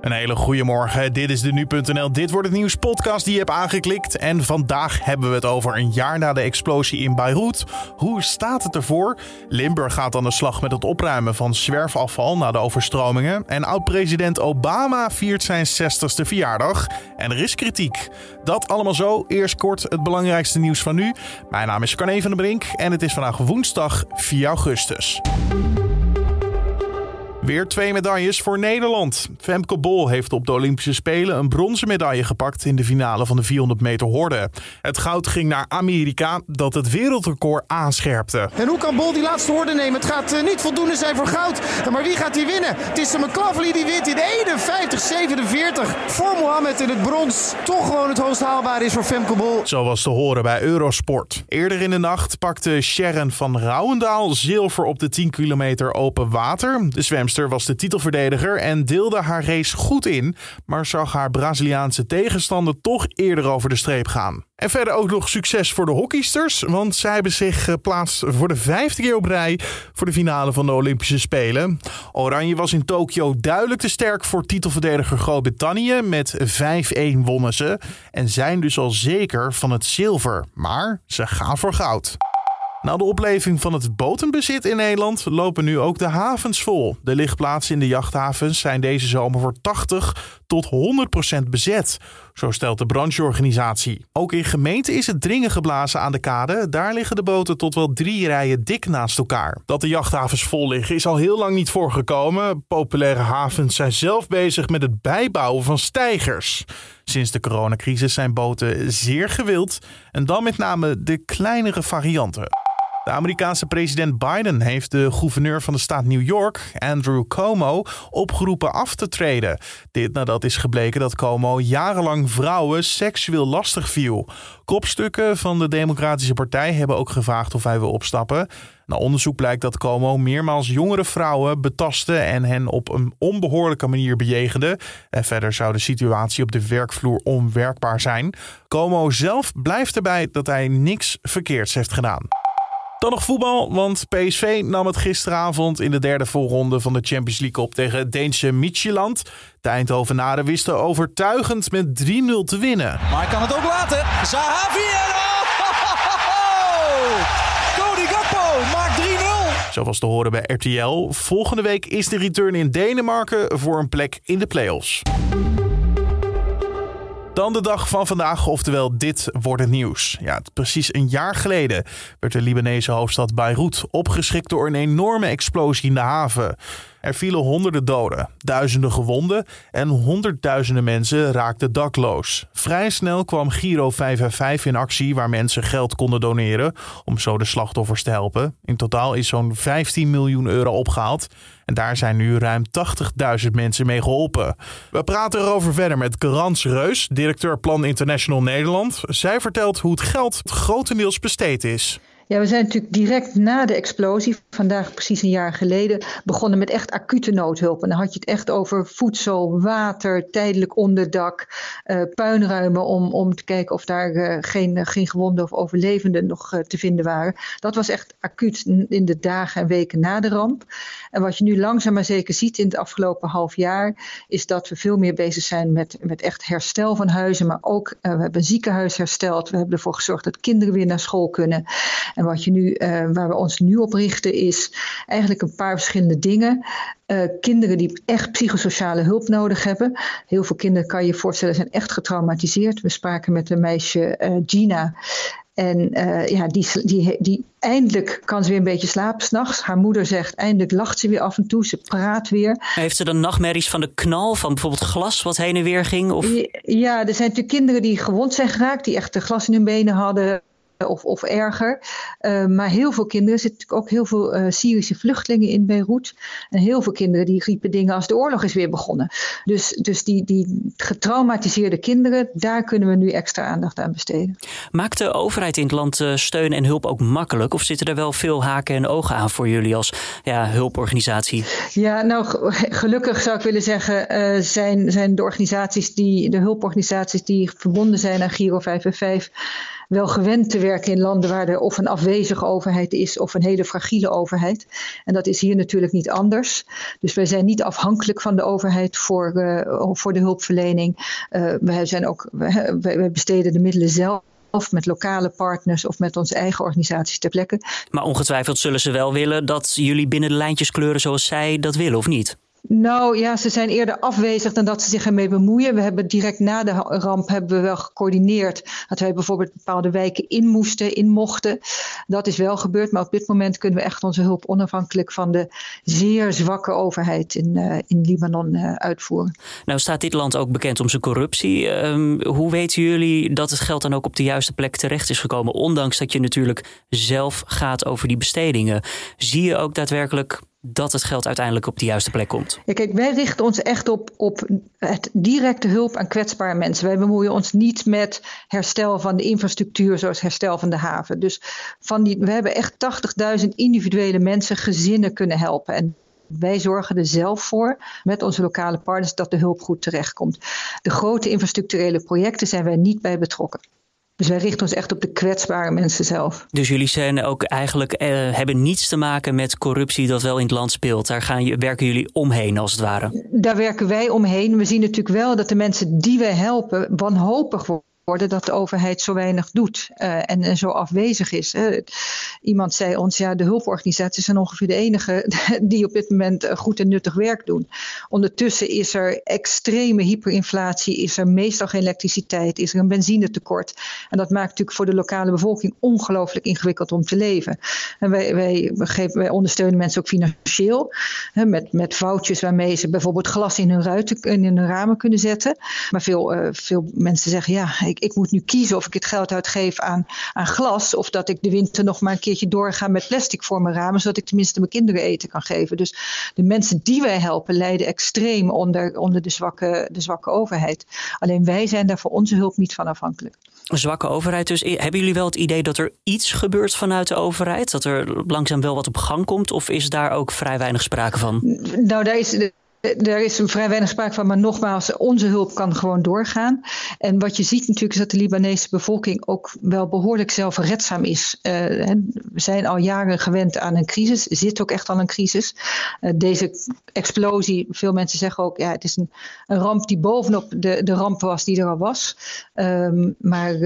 Een hele goede morgen. Dit is de nu.nl. Dit wordt het nieuws podcast die je hebt aangeklikt. En vandaag hebben we het over een jaar na de explosie in Beirut. Hoe staat het ervoor? Limburg gaat aan de slag met het opruimen van zwerfafval na de overstromingen. En oud-president Obama viert zijn 60ste verjaardag. En er is kritiek. Dat allemaal zo. Eerst kort het belangrijkste nieuws van nu. Mijn naam is Carne van der Brink en het is vandaag woensdag 4 augustus. Weer twee medailles voor Nederland. Femke Bol heeft op de Olympische Spelen een bronzen medaille gepakt in de finale van de 400 meter horde. Het goud ging naar Amerika, dat het wereldrecord aanscherpte. En hoe kan Bol die laatste horde nemen? Het gaat uh, niet voldoende zijn voor goud. Maar wie gaat die winnen? Het is de McLaughlin die wint in 51-47 voor Mohammed in het brons. Toch gewoon het hoogst haalbaar is voor Femke Bol. Zo was te horen bij Eurosport. Eerder in de nacht pakte Sharon van Rouwendaal zilver op de 10 kilometer open water. De zwemster was de titelverdediger en deelde haar race goed in, maar zag haar Braziliaanse tegenstander toch eerder over de streep gaan. En verder ook nog succes voor de hockeysters, want zij hebben zich geplaatst voor de vijfde keer op rij voor de finale van de Olympische Spelen. Oranje was in Tokio duidelijk te sterk voor titelverdediger Groot-Brittannië. Met 5-1 wonnen ze en zijn dus al zeker van het zilver, maar ze gaan voor goud. Na de opleving van het botenbezit in Nederland lopen nu ook de havens vol. De lichtplaatsen in de jachthavens zijn deze zomer voor 80 tot 100% bezet. Zo stelt de brancheorganisatie. Ook in gemeenten is het dringen geblazen aan de kade. Daar liggen de boten tot wel drie rijen dik naast elkaar. Dat de jachthavens vol liggen is al heel lang niet voorgekomen. Populaire havens zijn zelf bezig met het bijbouwen van stijgers. Sinds de coronacrisis zijn boten zeer gewild en dan met name de kleinere varianten. De Amerikaanse president Biden heeft de gouverneur van de staat New York, Andrew Cuomo, opgeroepen af te treden. Dit nadat is gebleken dat Cuomo jarenlang vrouwen seksueel lastig viel. Kopstukken van de Democratische Partij hebben ook gevraagd of hij wil opstappen. Na onderzoek blijkt dat Cuomo meermaals jongere vrouwen betastte en hen op een onbehoorlijke manier bejegende. En verder zou de situatie op de werkvloer onwerkbaar zijn. Cuomo zelf blijft erbij dat hij niks verkeerds heeft gedaan. Dan nog voetbal, want PSV nam het gisteravond in de derde voorronde van de Champions League op tegen het Deense Midtjylland. De Eindhovenaren wisten overtuigend met 3-0 te winnen. Maar hij kan het ook laten. Zahavi en... Oh! Cody Gakpo maakt 3-0. Zo was te horen bij RTL. Volgende week is de return in Denemarken voor een plek in de play-offs. Dan de dag van vandaag, oftewel dit wordt het nieuws. Ja, precies een jaar geleden werd de Libanese hoofdstad Beirut opgeschrikt door een enorme explosie in de haven. Er vielen honderden doden, duizenden gewonden en honderdduizenden mensen raakten dakloos. Vrij snel kwam Giro 555 in actie waar mensen geld konden doneren om zo de slachtoffers te helpen. In totaal is zo'n 15 miljoen euro opgehaald en daar zijn nu ruim 80.000 mensen mee geholpen. We praten erover verder met Garans Reus, directeur Plan International Nederland. Zij vertelt hoe het geld grotendeels besteed is. Ja, we zijn natuurlijk direct na de explosie, vandaag precies een jaar geleden, begonnen met echt acute noodhulp. En dan had je het echt over voedsel, water, tijdelijk onderdak, uh, puinruimen om, om te kijken of daar uh, geen, geen gewonden of overlevenden nog uh, te vinden waren. Dat was echt acuut in de dagen en weken na de ramp. En wat je nu langzaam maar zeker ziet in het afgelopen half jaar, is dat we veel meer bezig zijn met, met echt herstel van huizen, maar ook we hebben een ziekenhuis hersteld. We hebben ervoor gezorgd dat kinderen weer naar school kunnen. En wat je nu, uh, waar we ons nu op richten is eigenlijk een paar verschillende dingen. Uh, kinderen die echt psychosociale hulp nodig hebben. Heel veel kinderen, kan je je voorstellen, zijn echt getraumatiseerd. We spraken met een meisje, uh, Gina. En uh, ja, die, die, die, eindelijk kan ze weer een beetje slapen s'nachts. Haar moeder zegt, eindelijk lacht ze weer af en toe. Ze praat weer. Heeft ze dan nachtmerries van de knal, van bijvoorbeeld glas wat heen en weer ging? Of? Ja, er zijn natuurlijk kinderen die gewond zijn geraakt. Die echt glas in hun benen hadden of, of erger. Uh, maar heel veel kinderen, er zitten natuurlijk ook heel veel uh, Syrische vluchtelingen in Beirut. En heel veel kinderen die riepen dingen als de oorlog is weer begonnen. Dus, dus die, die getraumatiseerde kinderen, daar kunnen we nu extra aandacht aan besteden. Maakt de overheid in het land uh, steun en hulp ook makkelijk? Of zitten er wel veel haken en ogen aan voor jullie als ja, hulporganisatie? Ja, nou gelukkig zou ik willen zeggen, zijn, zijn de organisaties die, de hulporganisaties die verbonden zijn aan Giro 555 wel gewend te werken in landen waar er of een afwezige overheid is of een hele fragiele overheid. En dat is hier natuurlijk niet anders. Dus wij zijn niet afhankelijk van de overheid voor, uh, voor de hulpverlening. Uh, wij, zijn ook, wij, besteden de middelen zelf met lokale partners of met onze eigen organisaties ter plekke. Maar ongetwijfeld zullen ze wel willen dat jullie binnen de lijntjes kleuren zoals zij dat willen, of niet? Nou ja, ze zijn eerder afwezig dan dat ze zich ermee bemoeien. We hebben direct na de ramp hebben we wel gecoördineerd dat wij bijvoorbeeld bepaalde wijken in moesten, in mochten. Dat is wel gebeurd, maar op dit moment kunnen we echt onze hulp onafhankelijk van de zeer zwakke overheid in, uh, in Libanon uh, uitvoeren. Nou staat dit land ook bekend om zijn corruptie. Um, hoe weten jullie dat het geld dan ook op de juiste plek terecht is gekomen? Ondanks dat je natuurlijk zelf gaat over die bestedingen. Zie je ook daadwerkelijk dat het geld uiteindelijk op de juiste plek komt? Kijk, wij richten ons echt op, op het directe hulp aan kwetsbare mensen. Wij bemoeien ons niet met herstel van de infrastructuur, zoals herstel van de haven. Dus van die, we hebben echt 80.000 individuele mensen, gezinnen kunnen helpen. En wij zorgen er zelf voor met onze lokale partners dat de hulp goed terechtkomt. De grote infrastructurele projecten zijn wij niet bij betrokken. Dus wij richten ons echt op de kwetsbare mensen zelf. Dus jullie zijn ook eigenlijk, eh, hebben niets te maken met corruptie dat wel in het land speelt. Daar gaan, werken jullie omheen als het ware. Daar werken wij omheen. We zien natuurlijk wel dat de mensen die wij helpen wanhopig worden dat de overheid zo weinig doet uh, en, zo afwezig is. Iemand zei ons, ja, de hulporganisaties zijn ongeveer de enige die op dit moment eh, goed en nuttig werk doen. Ondertussen is er extreme hyperinflatie, is er meestal geen elektriciteit, is er een benzinetekort. En dat maakt natuurlijk voor de lokale bevolking ongelooflijk ingewikkeld om te leven. En wij, wij, geven, wij ondersteunen mensen ook financieel, met, met waarmee ze bijvoorbeeld glas in hun, ruiten, in hun ramen kunnen zetten. Maar veel, uh, veel mensen zeggen, ja, ik, ik moet nu kiezen of ik het geld uitgeef aan, aan glas. Of dat ik de winter nog maar een keertje doorga met plastic voor mijn ramen. Zodat ik tenminste mijn kinderen eten kan geven. Dus de mensen die wij helpen lijden extreem onder, onder de, zwakke, de zwakke overheid. Alleen wij zijn daar voor onze hulp niet van afhankelijk. Een zwakke overheid dus. Hebben jullie wel het idee dat er iets gebeurt vanuit de overheid? Dat er langzaam wel wat op gang komt? Of is daar ook vrij weinig sprake van? Nou, daar is er is vrij weinig sprake van, maar nogmaals, onze hulp kan gewoon doorgaan. En wat je ziet natuurlijk is dat de Libanese bevolking ook wel behoorlijk zelfredzaam is. Uh, we zijn al jaren gewend aan een crisis, zit ook echt al een crisis. Uh, deze explosie, veel mensen zeggen ook, ja, het is een, een ramp die bovenop de, de ramp was die er al was. Um, maar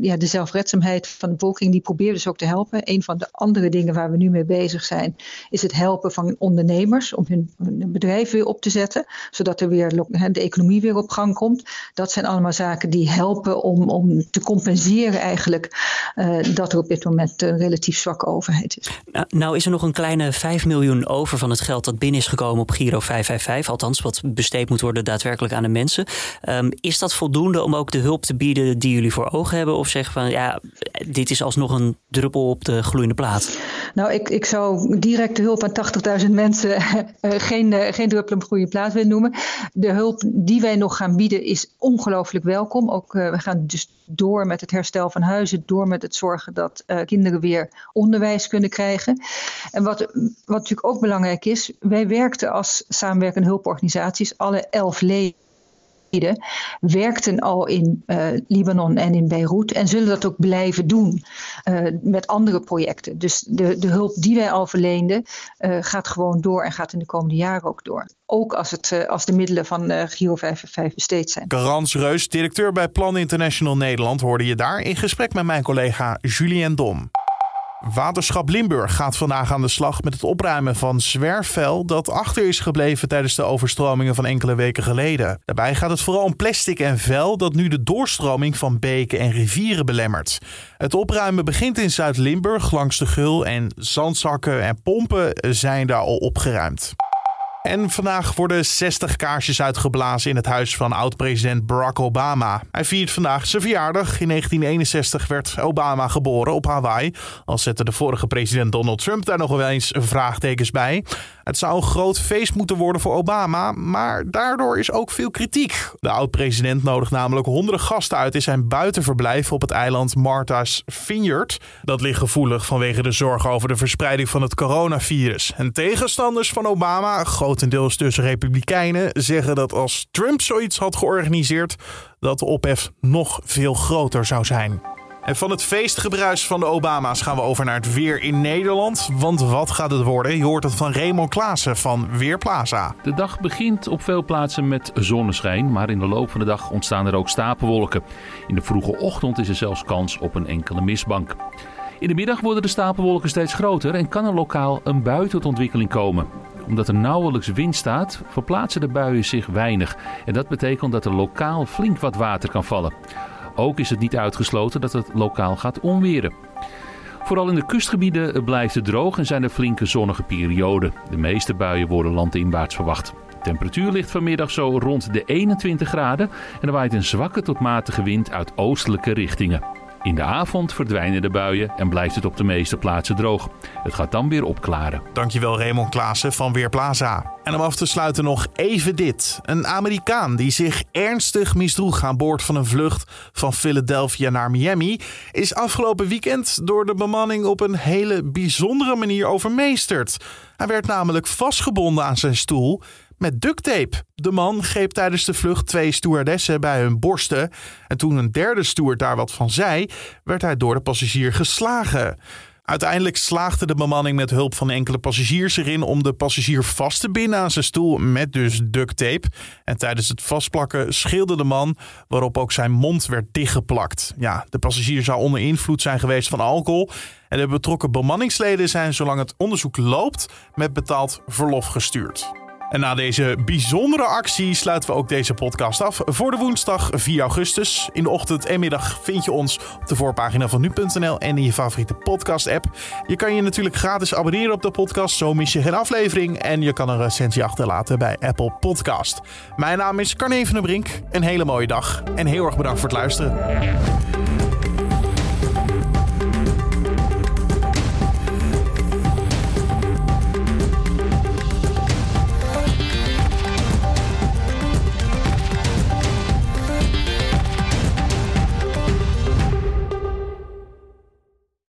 ja, de zelfredzaamheid van de bevolking, die probeert dus ook te helpen. Een van de andere dingen waar we nu mee bezig zijn, is het helpen van ondernemers om hun, bedrijf weer op te zetten, zodat er weer de economie weer op gang komt. Dat zijn allemaal zaken die helpen om, om te compenseren eigenlijk uh, dat er op dit moment een relatief zwakke overheid is. Nou, nou, is er nog een kleine 5 miljoen over van het geld dat binnen is gekomen op Giro 555, althans wat besteed moet worden daadwerkelijk aan de mensen. Um, is dat voldoende om ook de hulp te bieden die jullie voor ogen hebben? Of zeggen van ja, dit is alsnog een druppel op de gloeiende plaat? Nou, ik, ik zou directe hulp aan 80.000 mensen uh, geen, geen druppel op goede plaats wil noemen. De hulp die wij nog gaan bieden is ongelooflijk welkom. Ook uh, we gaan dus door met het herstel van huizen, door met het zorgen dat uh, kinderen weer onderwijs kunnen krijgen. En wat, wat natuurlijk ook belangrijk is, wij werkten als samenwerkende hulporganisaties, alle elf leden werkten al in uh, Libanon en in Beirut en zullen dat ook blijven doen uh, met andere projecten. Dus de, de hulp die wij al verleenden uh, gaat gewoon door en gaat in de komende jaren ook door. Ook als, het, als de middelen van Giro 55 besteed zijn. Garans Reus, directeur bij Plan International Nederland, hoorde je daar in gesprek met mijn collega Julien Dom. Waterschap Limburg gaat vandaag aan de slag met het opruimen van zwerfvuil dat achter is gebleven tijdens de overstromingen van enkele weken geleden. Daarbij gaat het vooral om plastic en vuil dat nu de doorstroming van beken en rivieren belemmert. Het opruimen begint in Zuid-Limburg langs de Gul en zandzakken en pompen zijn daar al opgeruimd. En vandaag worden 60 kaarsjes uitgeblazen in het huis van oud-president Barack Obama. Hij viert vandaag zijn verjaardag. In 1961 werd Obama geboren op Hawaii. Al zette de vorige president Donald Trump daar nog wel eens vraagtekens bij. Het zou een groot feest moeten worden voor Obama, maar daardoor is ook veel kritiek. De oud-president nodigt namelijk honderden gasten uit in zijn buitenverblijf op het eiland Martha's Vineyard. Dat ligt gevoelig vanwege de zorgen over de verspreiding van het coronavirus. En tegenstanders van Obama, grotendeels dus republikeinen, zeggen dat als Trump zoiets had georganiseerd, dat de ophef nog veel groter zou zijn. En van het feestgebruis van de Obama's gaan we over naar het weer in Nederland. Want wat gaat het worden? Je hoort het van Raymond Klaassen van Weerplaza. De dag begint op veel plaatsen met zonneschijn, maar in de loop van de dag ontstaan er ook stapelwolken. In de vroege ochtend is er zelfs kans op een enkele mistbank. In de middag worden de stapelwolken steeds groter en kan er lokaal een bui tot ontwikkeling komen. Omdat er nauwelijks wind staat, verplaatsen de buien zich weinig. En dat betekent dat er lokaal flink wat water kan vallen. Ook is het niet uitgesloten dat het lokaal gaat onweren. Vooral in de kustgebieden blijft het droog en zijn er flinke zonnige perioden. De meeste buien worden landinwaarts verwacht. De temperatuur ligt vanmiddag zo rond de 21 graden en er waait een zwakke tot matige wind uit oostelijke richtingen. In de avond verdwijnen de buien en blijft het op de meeste plaatsen droog. Het gaat dan weer opklaren. Dankjewel Raymond Klaassen van Weerplaza. En om af te sluiten nog even dit. Een Amerikaan die zich ernstig misdroeg aan boord van een vlucht van Philadelphia naar Miami... is afgelopen weekend door de bemanning op een hele bijzondere manier overmeesterd. Hij werd namelijk vastgebonden aan zijn stoel met ducttape. De man greep tijdens de vlucht twee stewardessen bij hun borsten. En toen een derde steward daar wat van zei, werd hij door de passagier geslagen. Uiteindelijk slaagde de bemanning met hulp van enkele passagiers erin om de passagier vast te binden aan zijn stoel met dus duct tape. En tijdens het vastplakken schilde de man, waarop ook zijn mond werd dichtgeplakt. Ja, de passagier zou onder invloed zijn geweest van alcohol. En de betrokken bemanningsleden zijn, zolang het onderzoek loopt, met betaald verlof gestuurd. En na deze bijzondere actie sluiten we ook deze podcast af voor de woensdag 4 augustus. In de ochtend en middag vind je ons op de voorpagina van nu.nl en in je favoriete podcast-app. Je kan je natuurlijk gratis abonneren op de podcast, zo mis je geen aflevering. En je kan een recensie achterlaten bij Apple Podcast. Mijn naam is Carne van der Brink. Een hele mooie dag en heel erg bedankt voor het luisteren.